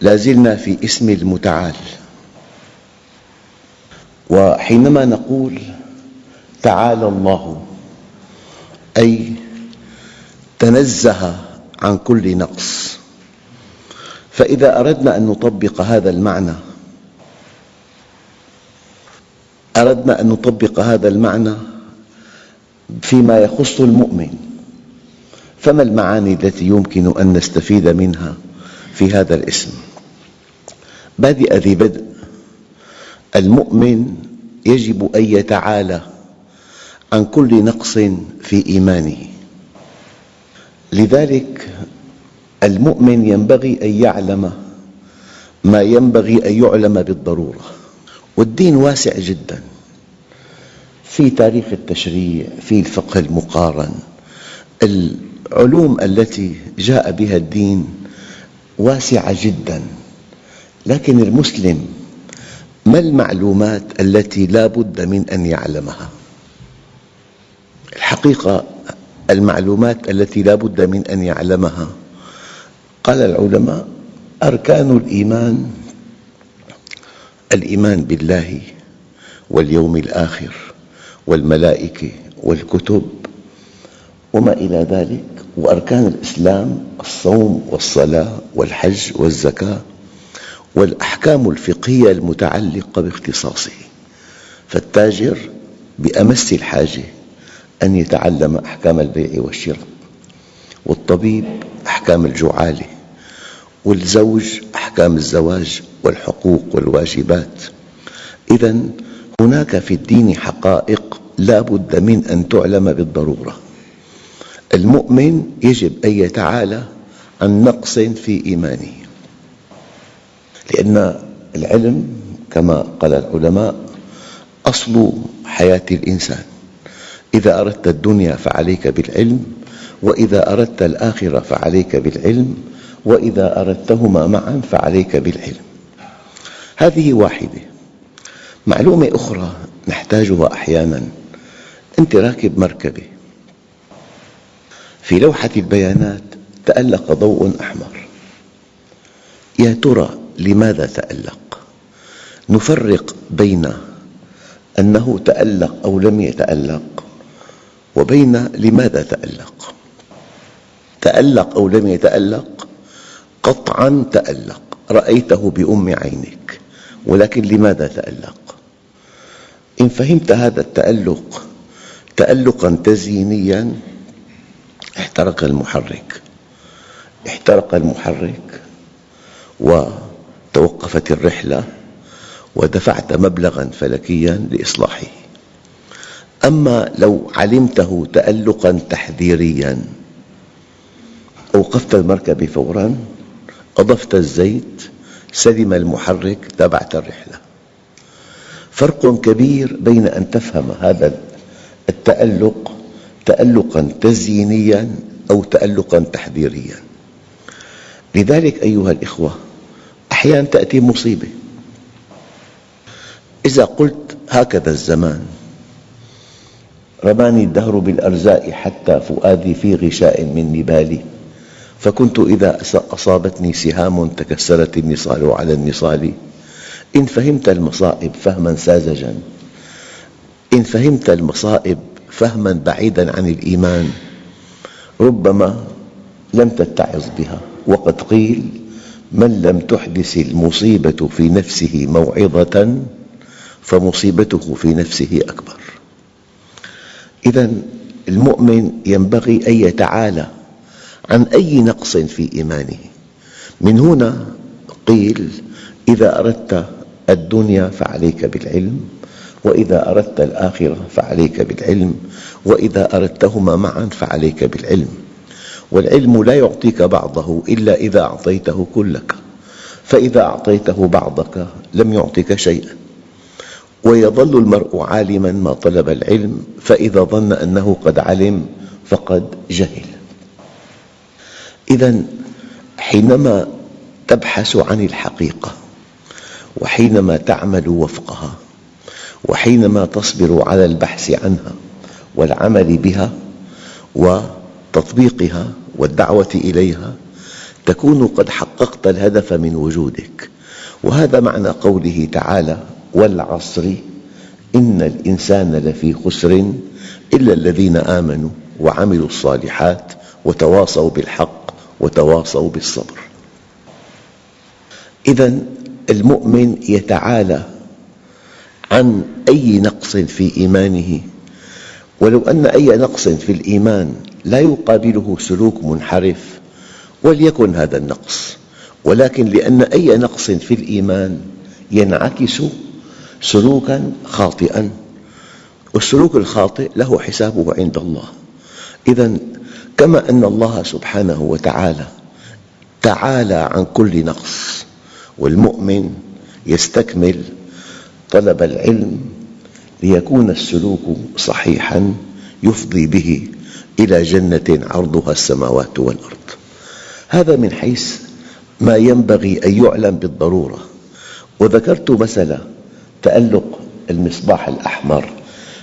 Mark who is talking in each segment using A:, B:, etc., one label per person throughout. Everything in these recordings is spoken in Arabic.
A: لا زلنا في اسم المتعال. وحينما نقول تعالى الله أي تنزه عن كل نقص. فإذا أردنا أن نطبق هذا المعنى أردنا أن نطبق هذا المعنى فيما يخص المؤمن فما المعاني التي يمكن أن نستفيد منها في هذا الاسم؟ بادئ ذي بدء؟ المؤمن يجب أن يتعالى عن كل نقص في إيمانه. لذلك المؤمن ينبغي أن يعلم ما ينبغي أن يعلم بالضرورة. والدين واسع جدا. في تاريخ التشريع في الفقه المقارن العلوم التي جاء بها الدين واسعة جدا. لكن المسلم ما المعلومات التي لا بد من أن يعلمها؟ الحقيقة المعلومات التي لا بد من أن يعلمها. قال العلماء أركان الإيمان الإيمان بالله واليوم الآخر والملائكة والكتب وما إلى ذلك وأركان الإسلام الصوم والصلاة والحج والزكاة. والأحكام الفقهية المتعلقة باختصاصه. فالتاجر بأمس الحاجة أن يتعلم أحكام البيع والشراء والطبيب أحكام الجعالة والزوج أحكام الزواج والحقوق والواجبات. إذا هناك في الدين حقائق لا بد من أن تعلم بالضرورة. المؤمن يجب أن يتعالى عن نقص في إيمانه. لأن العلم كما قال العلماء أصل حياة الإنسان. إذا أردت الدنيا فعليك بالعلم وإذا أردت الآخرة فعليك بالعلم وإذا أردتهما معا فعليك بالعلم. هذه واحدة. معلومة أخرى نحتاجها أحيانا. أنت راكب مركبة. في لوحة البيانات تألق ضوء أحمر. يا ترى لماذا تألق؟ نفرق بين أنه تألق أو لم يتألق وبين لماذا تألق. تألق أو لم يتألق؟ قطعا تألق. رأيته بأم عينك ولكن لماذا تألق؟ إن فهمت هذا التألق تألقا تزيينيا احترق المحرك. احترق المحرك وتوقفت الرحلة ودفعت مبلغا فلكيا لإصلاحه. أما لو علمته تألقا تحذيريا أوقفت المركبة فورا أضفت الزيت سلم المحرك تابعت الرحلة. فرق كبير بين أن تفهم هذا التألق تألقا تزيينيا أو تألقا تحذيريا. لذلك أيها الإخوة أحيانا تأتي مصيبة. إذا قلت هكذا الزمان رماني الدهر بالأرزاء حتى فؤادي في غشاء من نبالي. فكنت إذا أصابتني سهام تكسرت النصال على النصال. إن فهمت المصائب فهما ساذجا. إن فهمت المصائب فهما بعيدا عن الإيمان. ربما لم تتعظ بها. وقد قيل من لم تحدث المصيبة في نفسه موعظة فمصيبته في نفسه أكبر. إذا المؤمن ينبغي أن يتعالى عن أي نقص في إيمانه. من هنا قيل إذا أردت الدنيا فعليك بالعلم وإذا أردت الآخرة فعليك بالعلم وإذا أردتهما معا فعليك بالعلم. والعلم لا يعطيك بعضه إلا إذا أعطيته كلك. فإذا أعطيته بعضك لم يعطك شيئا. ويظل المرء عالما ما طلب العلم فإذا ظن أنه قد علم فقد جهل. إذا حينما تبحث عن الحقيقة وحينما تعمل وفقها وحينما تصبر على البحث عنها والعمل بها وتطبيقها والدعوة إليها تكون قد حققت الهدف من وجودك. وهذا معنى قوله تعالى والعصر إن الإنسان لفي خسر إلا الذين آمنوا وعملوا الصالحات وتواصوا بالحق وتواصوا بالصبر. إذا المؤمن يتعالى عن أي نقص في إيمانه. ولو أن أي نقص في الإيمان لا يقابله سلوك منحرف وليكن هذا النقص. ولكن لأن أي نقص في الإيمان ينعكس سلوكا خاطئا والسلوك الخاطئ له حسابه عند الله. إذا كما أن الله سبحانه وتعالى تعالى عن كل نقص والمؤمن يستكمل طلب العلم ليكون السلوك صحيحا يفضي به إلى جنة عرضها السماوات والأرض. هذا من حيث ما ينبغي أن يعلم بالضرورة. وذكرت مثل تألق المصباح الأحمر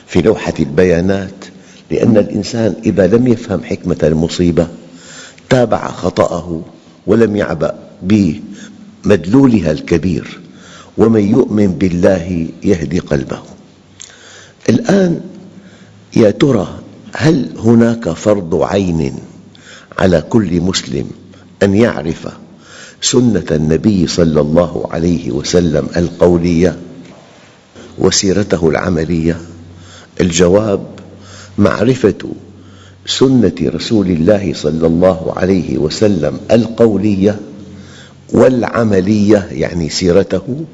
A: في لوحة البيانات لأن الإنسان إذا لم يفهم حكمة المصيبة تابع خطأه ولم يعبأ بمدلولها الكبير ومن يؤمن بالله يهدي قلبه. الآن يا ترى هل هناك فرض عين على كل مسلم أن يعرف سنة النبي صلى الله عليه وسلم القولية وسيرته العملية؟ الجواب معرفة سنة رسول الله صلى الله عليه وسلم القولية والعملية يعني سيرته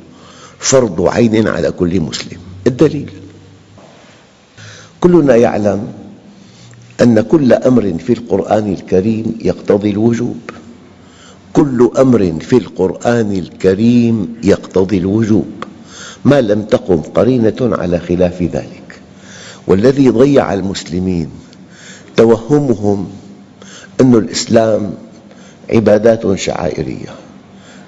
A: فرض عين على كل مسلم. الدليل. كلنا يعلم أن كل أمر في القرآن الكريم يقتضي الوجوب. كل أمر في القرآن الكريم يقتضي الوجوب. ما لم تقم قرينة على خلاف ذلك. والذي ضيع المسلمين توهمهم أن الإسلام عبادات شعائرية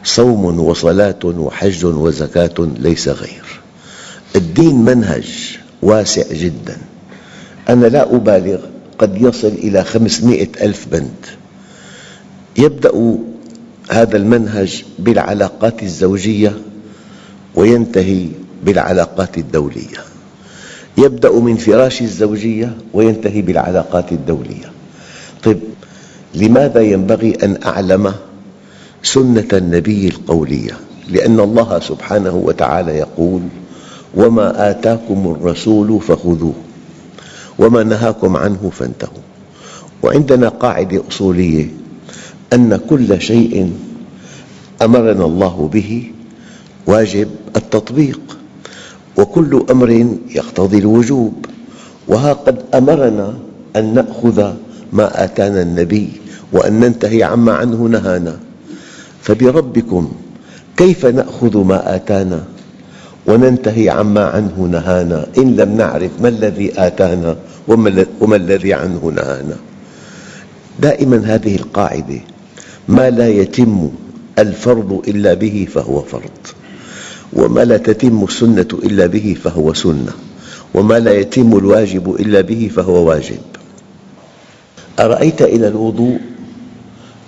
A: صوم وصلاة وحج وزكاة ليس غير. الدين منهج واسع جدا. أنا لا أبالغ قد يصل إلى خمسمائة ألف بند يبدأ هذا المنهج بالعلاقات الزوجية وينتهي بالعلاقات الدولية. يبدأ من فراش الزوجية وينتهي بالعلاقات الدولية. طيب لماذا ينبغي أن أعلم سنة النبي القولية؟ لأن الله سبحانه وتعالى يقول وما آتاكم الرسول فخذوه. وما نهاكم عنه فانتهوا. وعندنا قاعدة أصولية أن كل شيء أمرنا الله به واجب التطبيق وكل أمر يقتضي الوجوب. وها قد أمرنا أن نأخذ ما آتانا النبي وأن ننتهي عما عنه نهانا. فبربكم كيف نأخذ ما آتانا؟ وننتهي عما عنه نهانا. إن لم نعرف ما الذي آتانا وما الذي عنه نهانا. دائما هذه القاعدة ما لا يتم الفرض إلا به فهو فرض وما لا تتم السنة إلا به فهو سنة وما لا يتم الواجب إلا به فهو واجب. أرأيت إلى الوضوء؟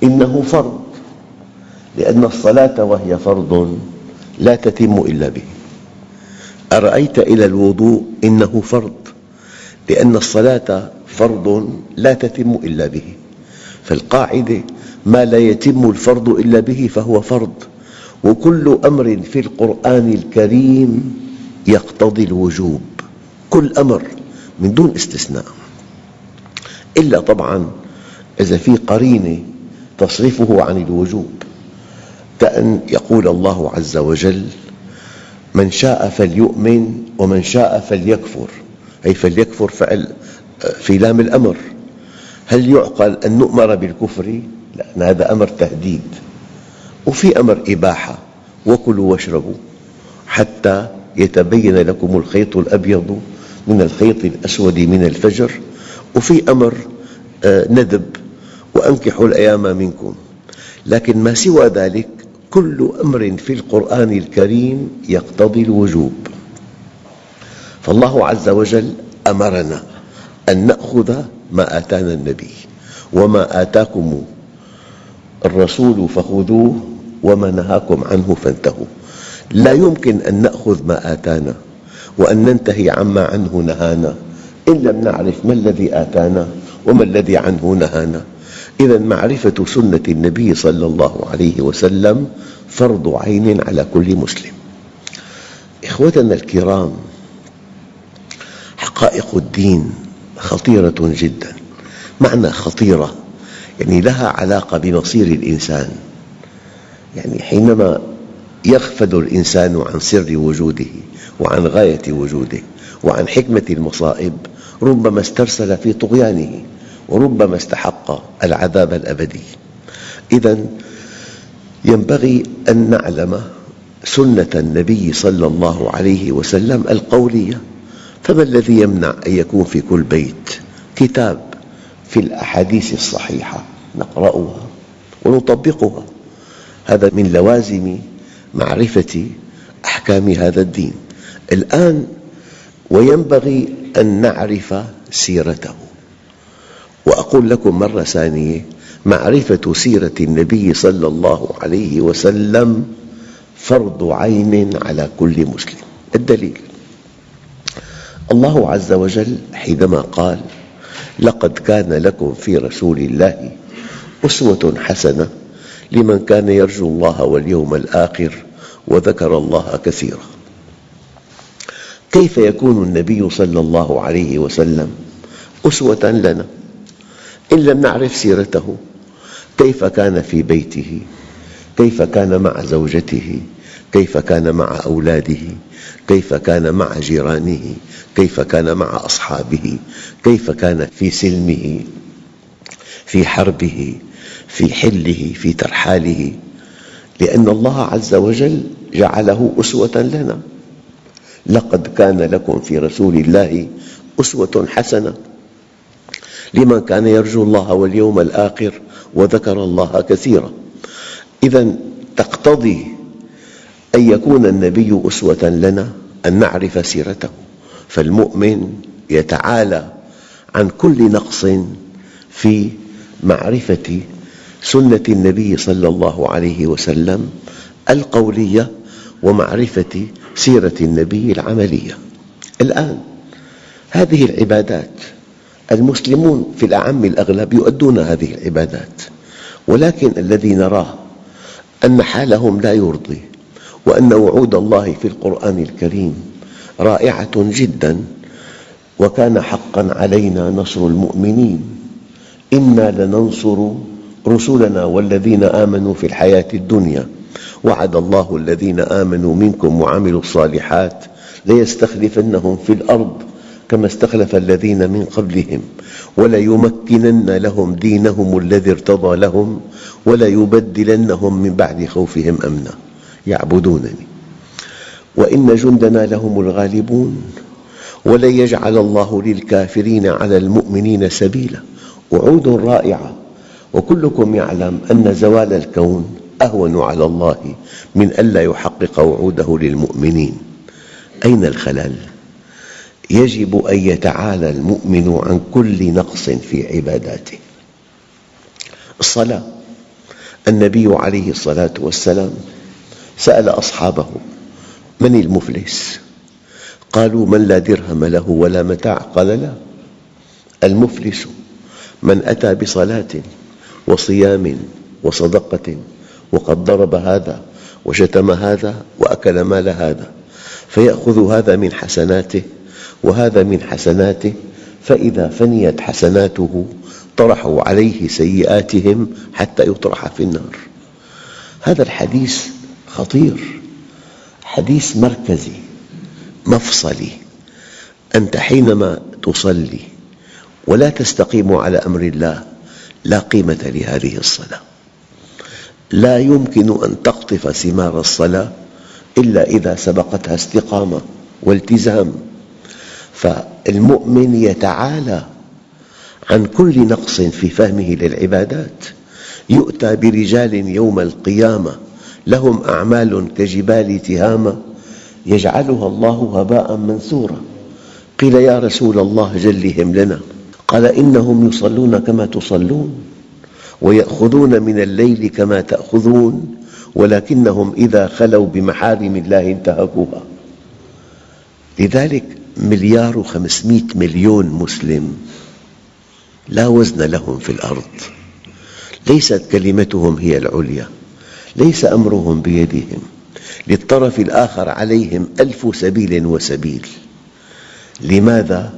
A: إنه فرض لأن الصلاة وهي فرض لا تتم إلا به. أرأيت إلى الوضوء إنه فرض لأن الصلاة فرض لا تتم إلا به فالقاعدة ما لا يتم الفرض إلا به فهو فرض وكل أمر في القرآن الكريم يقتضي الوجوب كل أمر من دون استثناء. إلا طبعاً إذا في قرينة تصرفه عن الوجوب كأن يقول الله عز وجل من شاء فليؤمن ومن شاء فليكفر. أي فليكفر فعل في لام الأمر. هل يعقل أن نؤمر بالكفر؟ لأن هذا أمر تهديد. وفي أمر إباحة. وكلوا واشربوا حتى يتبين لكم الخيط الأبيض من الخيط الأسود من الفجر. وفي أمر آه، ندب. وأنكحوا الأيام منكم. لكن ما سوى ذلك كل أمر في القرآن الكريم يقتضي الوجوب. فالله عز وجل أمرنا أن نأخذ ما آتانا النبي وما آتاكم الرسول فخذوه وما نهاكم عنه فانتهوا. لا يمكن أن نأخذ ما آتانا وأن ننتهي عما عنه نهانا إن لم نعرف ما الذي آتانا وما الذي عنه نهانا. إذا معرفة سنة النبي صلى الله عليه وسلم فرض عين على كل مسلم. إخوتنا الكرام حقائق الدين خطيرة جدا. معنى خطيرة يعني لها علاقة بمصير الإنسان. يعني حينما يغفل الإنسان عن سر وجوده وعن غاية وجوده وعن حكمة المصائب ربما استرسل في طغيانه. وربما استحق العذاب الأبدي. إذا ينبغي أن نعلم سنة النبي صلى الله عليه وسلم القولية. فما الذي يمنع أن يكون في كل بيت كتاب في الأحاديث الصحيحة نقرأها ونطبقها؟ هذا من لوازم معرفة أحكام هذا الدين. الآن وينبغي أن نعرف سيرته. وأقول لكم مرة ثانية معرفة سيرة النبي صلى الله عليه وسلم فرض عين على كل مسلم. الدليل. الله عز وجل حينما قال لقد كان لكم في رسول الله أسوة حسنة لمن كان يرجو الله واليوم الآخر وذكر الله كثيرا كيف يكون النبي صلى الله عليه وسلم أسوة لنا؟ إن لم نعرف سيرته. كيف كان في بيته؟ كيف كان مع زوجته؟ كيف كان مع أولاده؟ كيف كان مع جيرانه؟ كيف كان مع أصحابه؟ كيف كان في سلمه؟ في حربه؟ في حله؟ في ترحاله؟ لأن الله عز وجل جعله أسوة لنا. لقد كان لكم في رسول الله أسوة حسنة. لمن كان يرجو الله واليوم الآخر وذكر الله كثيرا. إذا تقتضي أن يكون النبي أسوة لنا أن نعرف سيرته. فالمؤمن يتعالى عن كل نقص في معرفة سنة النبي صلى الله عليه وسلم القولية ومعرفة سيرة النبي العملية. الآن هذه العبادات المسلمون في الأعم الأغلب يؤدون هذه العبادات ولكن الذي نراه أن حالهم لا يرضي وأن وعود الله في القرآن الكريم رائعة جدا وكان حقا علينا نصر المؤمنين. إنا لننصر رسلنا والذين آمنوا في الحياة الدنيا. وعد الله الذين آمنوا منكم وعملوا الصالحات ليستخلفنهم في الأرض. كما استخلف الذين من قبلهم. وليمكنن لهم دينهم الذي ارتضى لهم وليبدلنهم من بعد خوفهم أمنا. يعبدونني. وإن جندنا لهم الغالبون. ولن يجعل الله للكافرين على المؤمنين سبيلا. وعود رائعة. وكلكم يعلم أن زوال الكون أهون على الله من ألا يحقق وعوده للمؤمنين. أين الخلل؟ يجب أن يتعالى المؤمن عن كل نقص في عباداته. الصلاة. النبي عليه الصلاة والسلام سأل أصحابه من المفلس؟ قالوا من لا درهم له ولا متاع. قال لا. المفلس من أتى بصلاة وصيام وصدقة وقد ضرب هذا وشتم هذا وأكل مال هذا فيأخذ هذا من حسناته وهذا من حسناته فإذا فنيت حسناته طرحوا عليه سيئاتهم حتى يطرح في النار. هذا الحديث خطير حديث مركزي مفصلي. أنت حينما تصلي ولا تستقيم على أمر الله لا قيمة لهذه الصلاة. لا يمكن أن تقطف ثمار الصلاة إلا إذا سبقتها استقامة والتزام فالمؤمن يتعالى عن كل نقص في فهمه للعبادات. يؤتى برجال يوم القيامة لهم أعمال كجبال تهامة يجعلها الله هباء منثورا. قيل يا رسول الله جلهم لنا. قال إنهم يصلون كما تصلون ويأخذون من الليل كما تأخذون ولكنهم إذا خلوا بمحارم الله انتهكوها. لذلك مليار وخمسمئة مليون مسلم لا وزن لهم في الأرض. ليست كلمتهم هي العليا ليس أمرهم بيدهم. للطرف الآخر عليهم ألف سبيل وسبيل. لماذا؟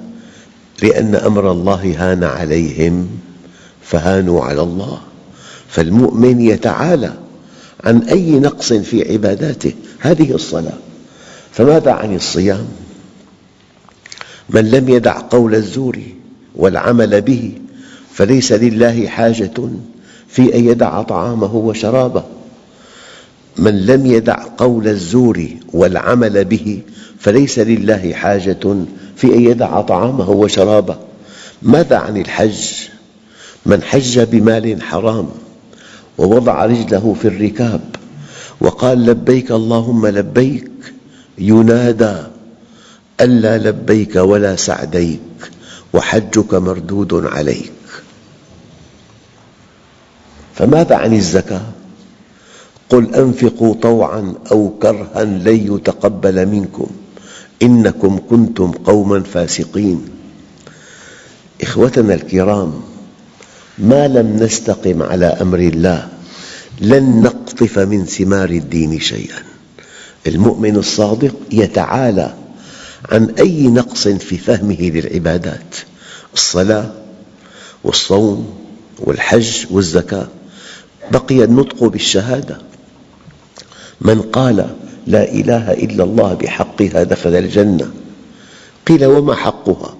A: لأن أمر الله هان عليهم فهانوا على الله. فالمؤمن يتعالى عن أي نقص في عباداته. هذه الصلاة. فماذا عن الصيام؟ من لم يدع قول الزور والعمل به فليس لله حاجة في أن يدع طعامه وشرابه من لم يدع قول الزور والعمل به فليس لله حاجة في أن يدع طعامه وشرابه ماذا عن الحج؟ من حج بمال حرام ووضع رجله في الركاب وقال لبيك اللهم لبيك ينادى ألا لبيك ولا سعديك وحجك مردود عليك. فماذا عن الزكاة؟ قل أنفقوا طوعا أو كرها لن يتقبل منكم إنكم كنتم قوما فاسقين. إخوتنا الكرام ما لم نستقم على أمر الله لن نقطف من ثمار الدين شيئا. المؤمن الصادق يتعالى عن أي نقص في فهمه للعبادات الصلاة والصوم والحج والزكاة. بقي النطق بالشهادة. من قال لا إله إلا الله بحقها دخل الجنة. قيل وما حقها؟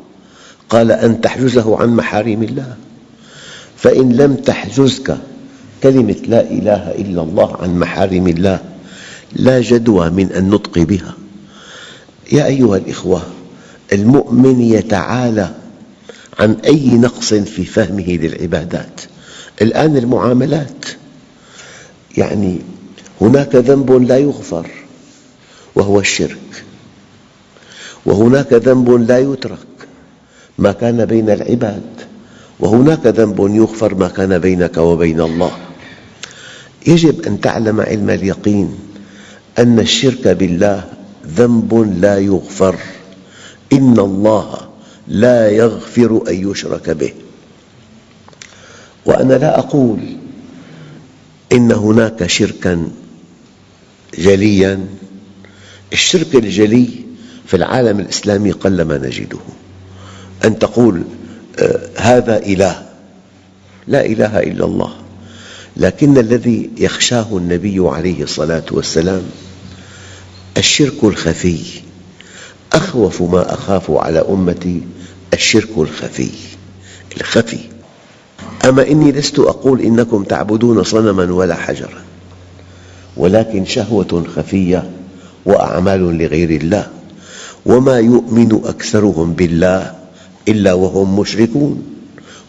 A: قال أن تحجزه عن محارم الله. فإن لم تحجزك كلمة لا إله إلا الله عن محارم الله لا جدوى من النطق بها. يا أيها الإخوة المؤمن يتعالى عن أي نقص في فهمه للعبادات. الآن المعاملات. يعني هناك ذنب لا يغفر وهو الشرك. وهناك ذنب لا يترك ما كان بين العباد. وهناك ذنب يغفر ما كان بينك وبين الله. يجب أن تعلم علم اليقين أن الشرك بالله ذنب لا يغفر. إن الله لا يغفر أن يشرك به. وأنا لا أقول إن هناك شركاً جلياً. الشرك الجلي في العالم الإسلامي قلما نجده. أن تقول آه، هذا إله. لا إله إلا الله. لكن الذي يخشاه النبي عليه الصلاة والسلام الشرك الخفي. أخوف ما أخاف على أمتي الشرك الخفي. الخفي. أما إني لست أقول إنكم تعبدون صنما ولا حجرا ولكن شهوة خفية وأعمال لغير الله. وما يؤمن أكثرهم بالله إلا وهم مشركون.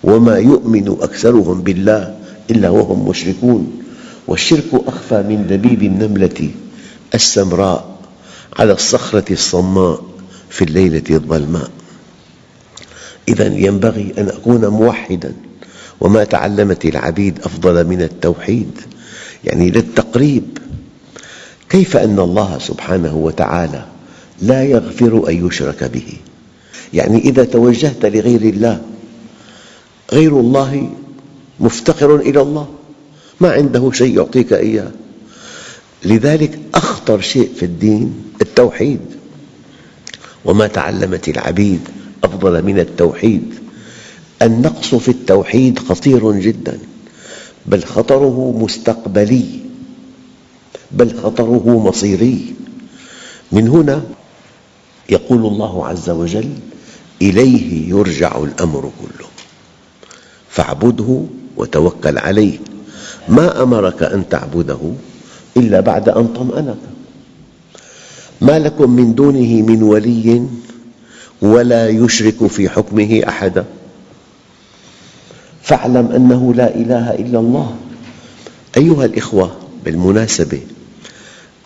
A: وما يؤمن أكثرهم بالله إلا وهم مشركون. والشرك أخفى من دبيب النملة السمراء على الصخرة الصماء في الليلة الظلماء. إذا ينبغي أن أكون موحداً وما تعلمت العبيد أفضل من التوحيد يعني للتقريب. كيف أن الله سبحانه وتعالى لا يغفر أن يشرك به؟ يعني إذا توجهت لغير الله غير الله مفتقر إلى الله ما عنده شيء يعطيك إياه؟ لذلك أخطر شيء في الدين التوحيد. وما تعلمت العبيد أفضل من التوحيد. النقص في التوحيد خطير جدا بل خطره مستقبلي بل خطره مصيري. من هنا يقول الله عز وجل إليه يرجع الأمر كله. فاعبده وتوكل عليه. ما أمرك أن تعبده؟ إلا بعد أن طمأنك. ما لكم من دونه من ولي ولا يشرك في حكمه أحدا. فاعلم أنه لا إله إلا الله. أيها الإخوة بالمناسبة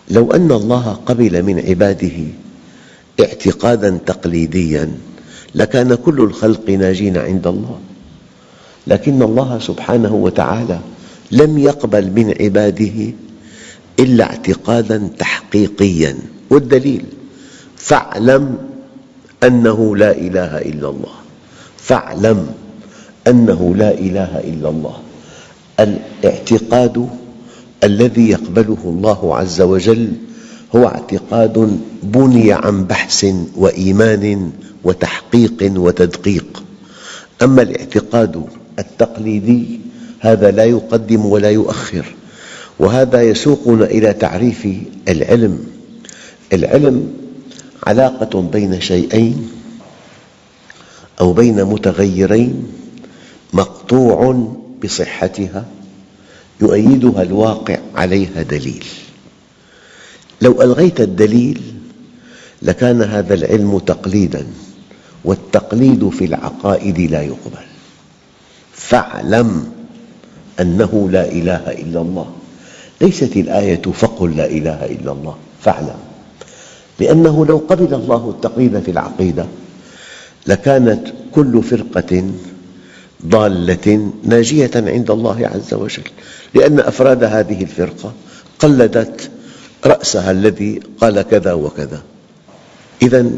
A: لو أن الله قبل من عباده اعتقادا تقليديا لكان كل الخلق ناجين عند الله. لكن الله سبحانه وتعالى لم يقبل من عباده إلا اعتقادا تحقيقيا. والدليل فاعلم أنه لا إله إلا الله. فاعلم أنه لا إله إلا الله. الاعتقاد الذي يقبله الله عز وجل هو اعتقاد بني عن بحث وإيمان وتحقيق وتدقيق. أما الاعتقاد التقليدي هذا لا يقدم ولا يؤخر. وهذا يسوقنا إلى تعريف العلم. العلم علاقة بين شيئين أو بين متغيرين مقطوع بصحتها يؤيدها الواقع عليها دليل. لو ألغيت الدليل لكان هذا العلم تقليداً والتقليد في العقائد لا يقبل. فاعلم أنه لا إله إلا الله. ليست الآية فقل لا إله إلا الله فاعلم. لأنه لو قبل الله التقليد في العقيدة لكانت كل فرقة ضالة ناجية عند الله عز وجل لأن أفراد هذه الفرقة قلدت رأسها الذي قال كذا وكذا. إذا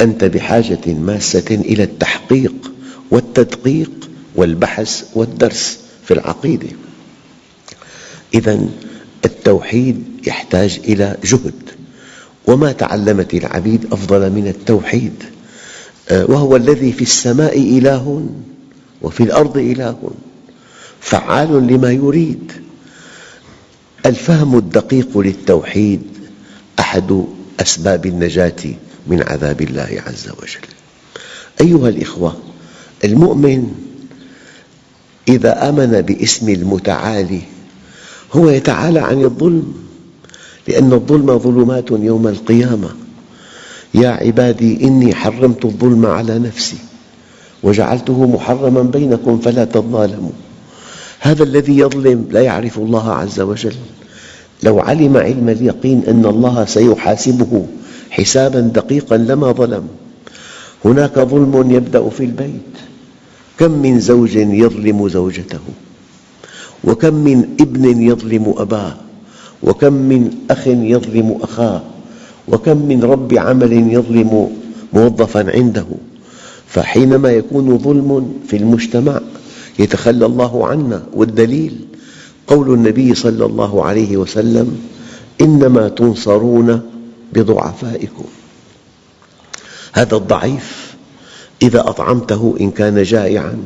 A: أنت بحاجة ماسة إلى التحقيق والتدقيق والبحث والدرس في العقيدة. إذا التوحيد يحتاج إلى جهد وما تعلمت العبيد أفضل من التوحيد آه، وهو الذي في السماء إله وفي الأرض إله فعال لما يريد. الفهم الدقيق للتوحيد أحد أسباب النجاة من عذاب الله عز وجل. أيها الإخوة المؤمن إذا آمن باسم المتعالي هو يتعالى عن الظلم لأن الظلم ظلمات يوم القيامة. يا عبادي إني حرمت الظلم على نفسي وجعلته محرما بينكم فلا تظالموا. هذا الذي يظلم لا يعرف الله عز وجل. لو علم علم اليقين أن الله سيحاسبه حسابا دقيقا لما ظلم. هناك ظلم يبدأ في البيت. كم من زوج يظلم زوجته؟ وكم من ابن يظلم أباه؟ وكم من أخ يظلم أخاه؟ وكم من رب عمل يظلم موظفا عنده؟ فحينما يكون ظلم في المجتمع يتخلى الله عنا والدليل. قول النبي صلى الله عليه وسلم إنما تنصرون بضعفائكم. هذا الضعيف إذا أطعمته إن كان جائعاً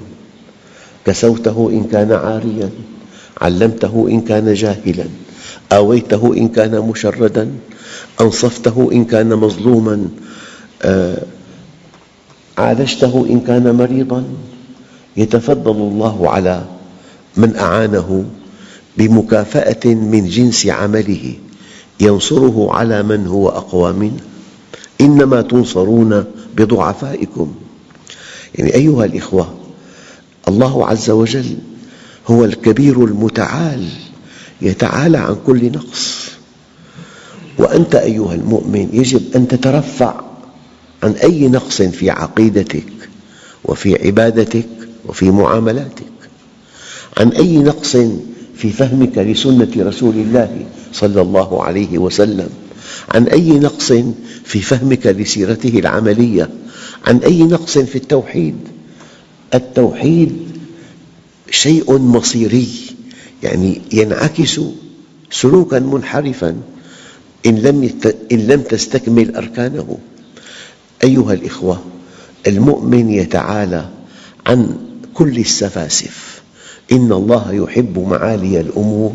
A: كسوته إن كان عارياً علمته إن كان جاهلاً آويته إن كان مشردا أنصفته إن كان مظلوما آه، عالجته إن كان مريضا. يتفضل الله على من أعانه بمكافأة من جنس عمله. ينصره على من هو أقوى منه. إنما تنصرون بضعفائكم. يعني أيها الإخوة الله عز وجل هو الكبير المتعال يتعالى عن كل نقص. وأنت أيها المؤمن يجب أن تترفع عن أي نقص في عقيدتك وفي عبادتك وفي معاملاتك. عن أي نقص في فهمك لسنة رسول الله صلى الله عليه وسلم. عن أي نقص في فهمك لسيرته العملية. عن أي نقص في التوحيد. التوحيد شيء مصيري. يعني ينعكس سلوكا منحرفا إن لم, إن لم تستكمل أركانه. أيها الإخوة المؤمن يتعالى عن كل السفاسف. إن الله يحب معالي الأمور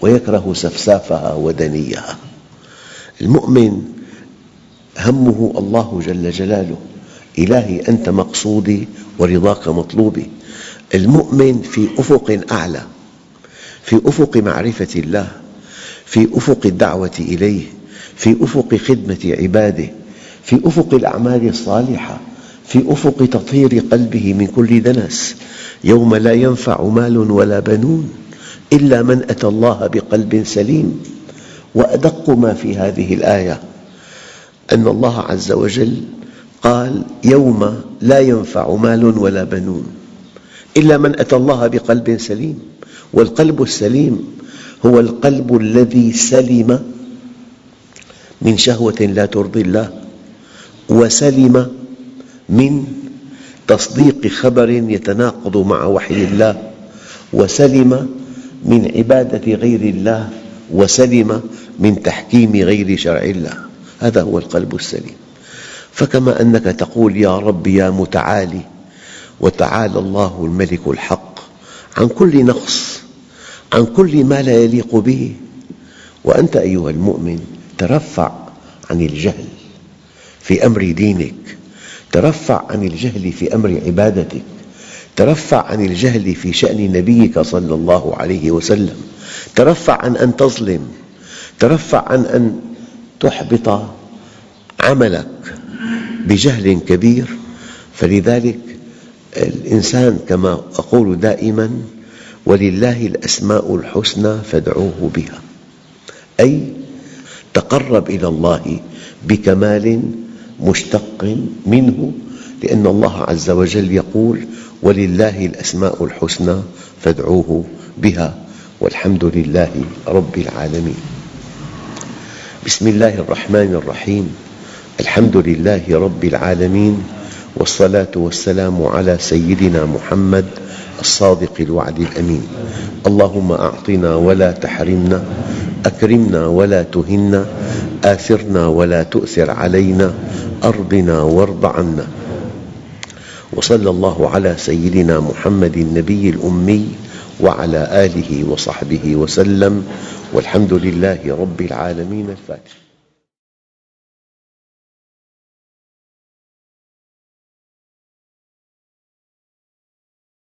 A: ويكره سفسافها ودنيها المؤمن همه الله جل جلاله. إلهي أنت مقصودي ورضاك مطلوبي. المؤمن في أفق أعلى في أفق معرفة الله في أفق الدعوة إليه في أفق خدمة عباده في أفق الأعمال الصالحة في أفق تطهير قلبه من كل دنس. يوم لا ينفع مال ولا بنون إلا من أتى الله بقلب سليم. وأدق ما في هذه الآية أن الله عز وجل قال يوم لا ينفع مال ولا بنون. إلا من أتى الله بقلب سليم. والقلب السليم هو القلب الذي سلم من شهوة لا ترضي الله وسلم من تصديق خبر يتناقض مع وحي الله وسلم من عبادة غير الله وسلم من تحكيم غير شرع الله. هذا هو القلب السليم. فكما أنك تقول يا رب يا متعالي وتعالى الله الملك الحق عن كل نقص عن كل ما لا يليق به. وأنت أيها المؤمن ترفع عن الجهل في أمر دينك ترفع عن الجهل في أمر عبادتك ترفع عن الجهل في شأن نبيك صلى الله عليه وسلم ترفع عن أن تظلم ترفع عن أن تحبط عملك بجهل كبير. فلذلك الإنسان كما أقول دائما ولله الأسماء الحسنى فادعوه بها. أي تقرب إلى الله بكمال مشتق منه لأن الله عز وجل يقول ولله الأسماء الحسنى فادعوه بها. والحمد لله رب العالمين. بسم الله الرحمن الرحيم. الحمد لله رب العالمين. والصلاة والسلام على سيدنا محمد الصادق الوعد الأمين. اللهم أعطنا ولا تحرمنا أكرمنا ولا تهنا آثرنا ولا تؤثر علينا أرضنا وارض عنا. وصلى الله على سيدنا محمد النبي الأمي وعلى آله وصحبه وسلم والحمد لله رب العالمين الفاتح.